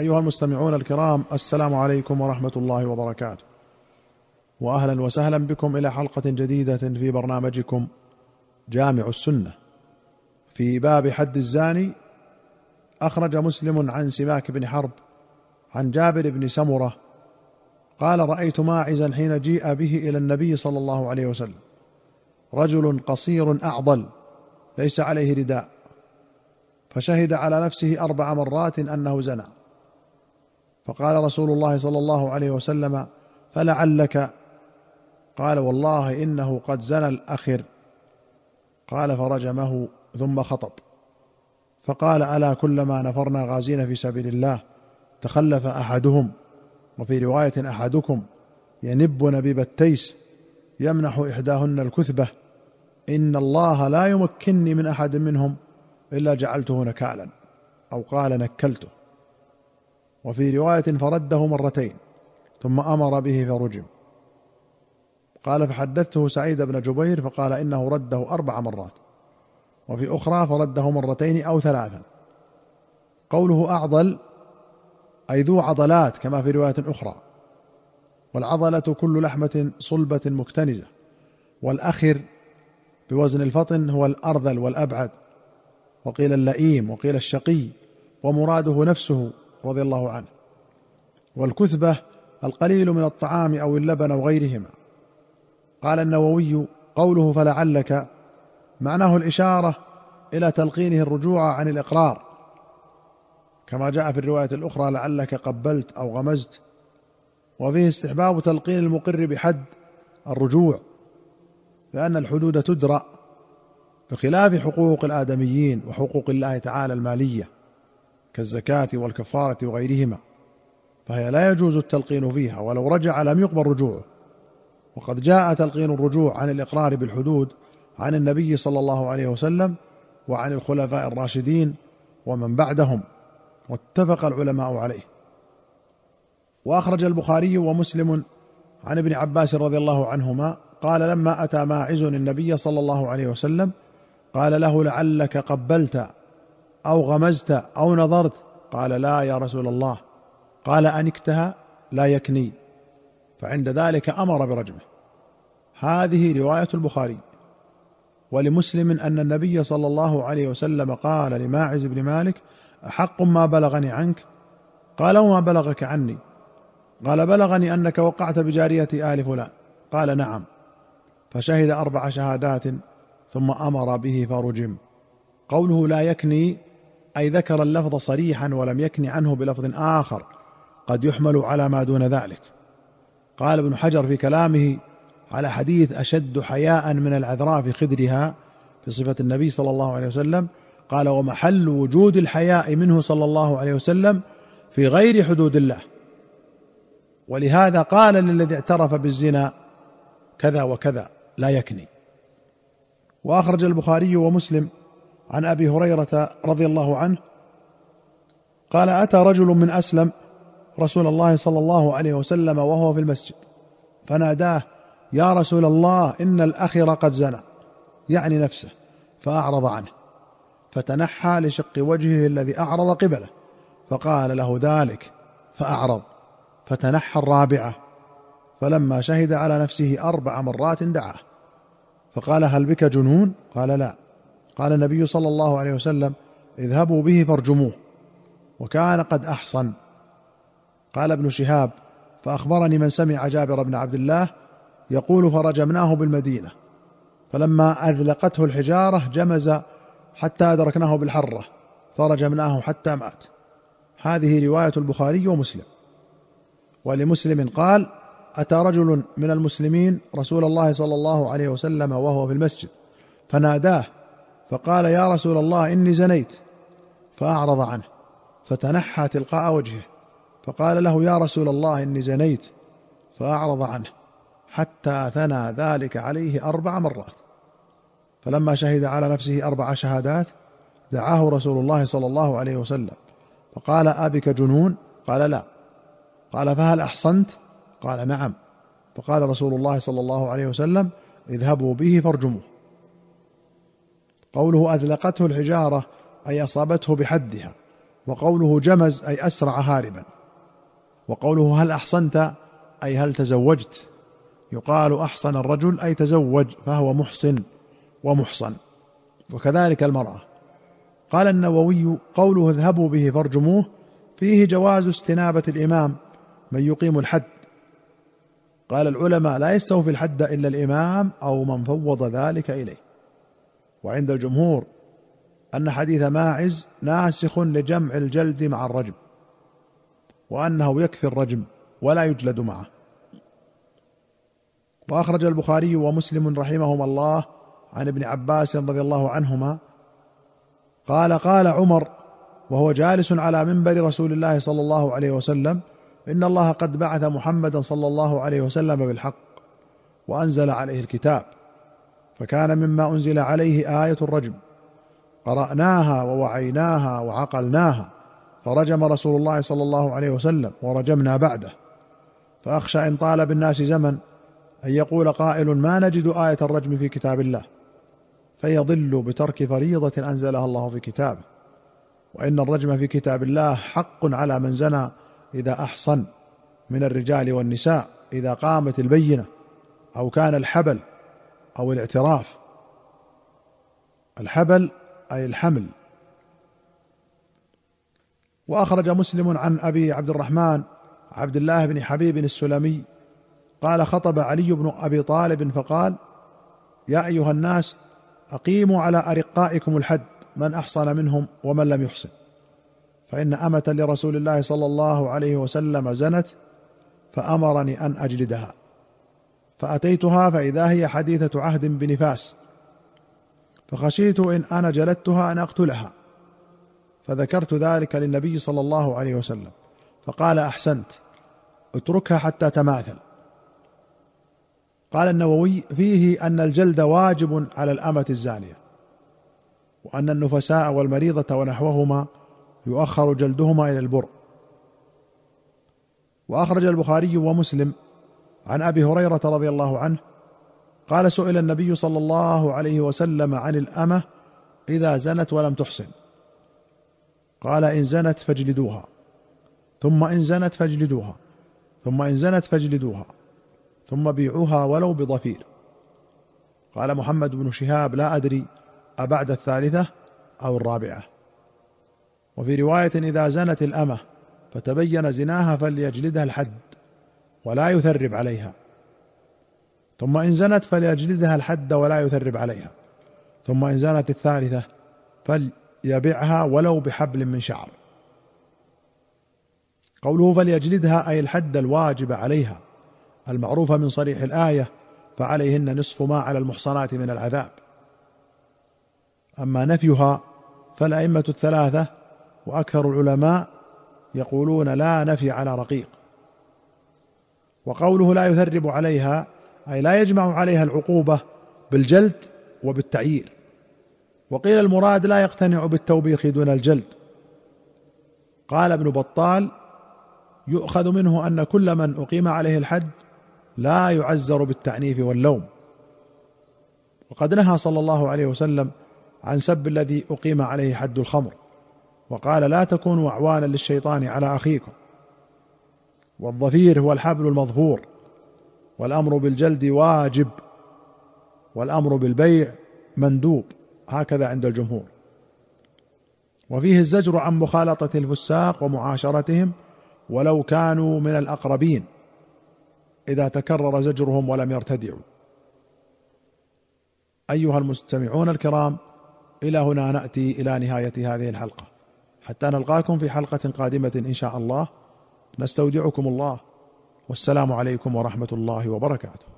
أيها المستمعون الكرام السلام عليكم ورحمة الله وبركاته. واهلا وسهلا بكم إلى حلقة جديدة في برنامجكم جامع السنة. في باب حد الزاني أخرج مسلم عن سماك بن حرب عن جابر بن سمرة قال رأيت ماعزا حين جيء به إلى النبي صلى الله عليه وسلم. رجل قصير أعضل ليس عليه رداء. فشهد على نفسه أربع مرات أنه زنى. فقال رسول الله صلى الله عليه وسلم فلعلك؟ قال والله إنه قد زنى الأخر. قال فرجمه ثم خطب. فقال ألا كلما نفرنا غازين في سبيل الله تخلف أحدهم؟ وفي رواية أحدكم ينب نبيب التيس يمنح إحداهن الكثبة. إن الله لا يمكنني من أحد منهم إلا جعلته نكالا. أو قال نكلته. وفي رواية فرده مرتين ثم أمر به فرجم. قال فحدثته سعيد بن جبير فقال إنه رده أربع مرات. وفي أخرى فرده مرتين أو ثلاثا. قوله أعضل أي ذو عضلات كما في رواية أخرى. والعضلة كل لحمة صلبة مكتنزه والأخر بوزن الفطن هو الأرذل والأبعد وقيل اللئيم وقيل الشقي ومراده نفسه رضي الله عنه. والكثبة القليل من الطعام أو اللبن أو غيرهما. قال النووي قوله فلعلك معناه الإشارة إلى تلقينه الرجوع عن الإقرار. كما جاء في الرواية الأخرى لعلك قبلت أو غمزت. وفيه استحباب تلقين المقر بحد الرجوع لأن الحدود تدرأ بخلاف حقوق الآدميين وحقوق الله تعالى المالية. كالزكاة والكفارة وغيرهما فهي لا يجوز التلقين فيها ولو رجع لم يقبل رجوعه. وقد جاء تلقين الرجوع عن الإقرار بالحدود عن النبي صلى الله عليه وسلم وعن الخلفاء الراشدين ومن بعدهم واتفق العلماء عليه. وأخرج البخاري ومسلم عن ابن عباس رضي الله عنهما قال لما أتى ماعز النبي صلى الله عليه وسلم قال له لعلك قبلت أو غمزت أو نظرت؟ قال لا يا رسول الله. قال انكتها لا يكني. فعند ذلك أمر برجمه. هذه رواية البخاري. ولمسلم أن النبي صلى الله عليه وسلم قال لماعز بن مالك أحق ما بلغني عنك؟ قال وما بلغك عني؟ قال بلغني أنك وقعت بجاريه آل فلان. قال نعم. فشهد أربع شهادات ثم أمر به فرجم. قوله لا يكني أي ذكر اللفظ صريحا ولم يكن عنه بلفظ آخر قد يحمل على ما دون ذلك. قال ابن حجر في كلامه على حديث أشد حياء من العذراء في خدرها في صفة النبي صلى الله عليه وسلم قال ومحل وجود الحياء منه صلى الله عليه وسلم في غير حدود الله. ولهذا قال للذي اعترف بالزنا كذا وكذا لا يكني. وأخرج البخاري ومسلم عن أبي هريرة رضي الله عنه قال أتى رجل من أسلم رسول الله صلى الله عليه وسلم وهو في المسجد فناداه يا رسول الله إن الأخر قد زنى. يعني نفسه فأعرض عنه فتنحى لشق وجهه الذي أعرض قبله فقال له ذلك فأعرض فتنحى الرابعة فلما شهد على نفسه أربع مرات دعاه فقال هل بك جنون؟ قال لا. قال النبي صلى الله عليه وسلم اذهبوا به فارجموه. وكان قد أحصن. قال ابن شهاب فأخبرني من سمع جابر بن عبد الله يقول فرجمناه بالمدينة فلما أذلقته الحجارة جمز حتى أدركناه بالحرة فرجمناه حتى مات. هذه رواية البخاري ومسلم. ولمسلم قال أتى رجل من المسلمين رسول الله صلى الله عليه وسلم وهو في المسجد فناداه فقال يا رسول الله إني زنيت. فأعرض عنه فتنحى تلقاء وجهه فقال له يا رسول الله إني زنيت. فأعرض عنه حتى ثنى ذلك عليه أربع مرات. فلما شهد على نفسه أربع شهادات دعاه رسول الله صلى الله عليه وسلم. فقال أبك جنون؟ قال لا. قال فهل أحصنت؟ قال نعم. فقال رسول الله صلى الله عليه وسلم اذهبوا به فارجموه. قوله اذلقته الحجارة أي أصابته بحدها وقوله جمز أي أسرع هاربا وقوله هل أحصنت أي هل تزوجت يقال أحصن الرجل أي تزوج فهو محصن ومحصن. وكذلك المرأة. قال النووي قوله اذهبوا به فارجموه فيه جواز استنابة الإمام من يقيم الحد. قال العلماء لا يستوفي الحد إلا الإمام أو من فوض ذلك إليه. وعند الجمهور أن حديث ماعز ناسخ لجمع الجلد مع الرجم وأنه يكفي الرجم ولا يجلد معه. وأخرج البخاري ومسلم رحمهما الله عن ابن عباس رضي الله عنهما قال قال عمر وهو جالس على منبر رسول الله صلى الله عليه وسلم إن الله قد بعث محمدا صلى الله عليه وسلم بالحق وأنزل عليه الكتاب. فكان مما أنزل عليه آية الرجم. قرأناها ووعيناها وعقلناها. فرجم رسول الله صلى الله عليه وسلم ورجمنا بعده. فأخشى إن طال بالناس زمن أن يقول قائل ما نجد آية الرجم في كتاب الله. فيضل بترك فريضة أنزلها الله في كتابه. وإن الرجم في كتاب الله حق على من زنى إذا أحصن من الرجال والنساء إذا قامت البينة أو كان الحبل أو الاعتراف. الحبل أي الحمل. وأخرج مسلم عن أبي عبد الرحمن عبد الله بن حبيب السلمي قال خطب علي بن أبي طالب فقال يا أيها الناس أقيموا على أرقائكم الحد من أحصن منهم ومن لم يحصن. فإن أمة لرسول الله صلى الله عليه وسلم زنت فأمرني أن أجلدها. فأتيتها فإذا هي حديثة عهد بنفاس. فخشيت إن أنا جلدتها أن أقتلها. فذكرت ذلك للنبي صلى الله عليه وسلم. فقال أحسنت. اتركها حتى تماثل. قال النووي فيه أن الجلد واجب على الأمة الزانية وأن النفساء والمريضة ونحوهما يؤخر جلدهما إلى البر. وأخرج البخاري ومسلم عن أبي هريرة رضي الله عنه قال سئل النبي صلى الله عليه وسلم عن الأمة إذا زنت ولم تحصن قال إن زنت فاجلدوها. ثم إن زنت فاجلدوها. ثم إن زنت فاجلدوها. ثم بيعوها ولو بضفير. قال محمد بن شهاب لا أدري أبعد الثالثة أو الرابعة. وفي رواية إذا زنت الأمة فتبين زناها فليجلدها الحد. ولا يثرب عليها. ثم إن زنت فليجلدها الحد ولا يثرب عليها. ثم إن زنت الثالثة فليبعها ولو بحبل من شعر. قوله فليجلدها أي الحد الواجب عليها المعروفة من صريح الآية فعليهن نصف ما على المحصنات من العذاب. أما نفيها فالأئمة الثلاثة وأكثر العلماء يقولون لا نفي على رقيق. وقوله لا يثرب عليها أي لا يجمع عليها العقوبة بالجلد وبالتعيير. وقيل المراد لا يقتنع بالتوبيخ دون الجلد. قال ابن بطال يؤخذ منه أن كل من أقيم عليه الحد لا يعزر بالتعنيف واللوم. وقد نهى صلى الله عليه وسلم عن سب الذي أقيم عليه حد الخمر وقال لا تكونوا أعوانا للشيطان على أخيكم. والظفير هو الحبل المظفور والأمر بالجلد واجب والأمر بالبيع مندوب هكذا عند الجمهور. وفيه الزجر عن مخالطة الفساق ومعاشرتهم ولو كانوا من الأقربين إذا تكرر زجرهم ولم يرتدعوا. أيها المستمعون الكرام إلى هنا نأتي إلى نهاية هذه الحلقة. حتى نلقاكم في حلقة قادمة إن شاء الله. نستودعكم الله والسلام عليكم ورحمة الله وبركاته.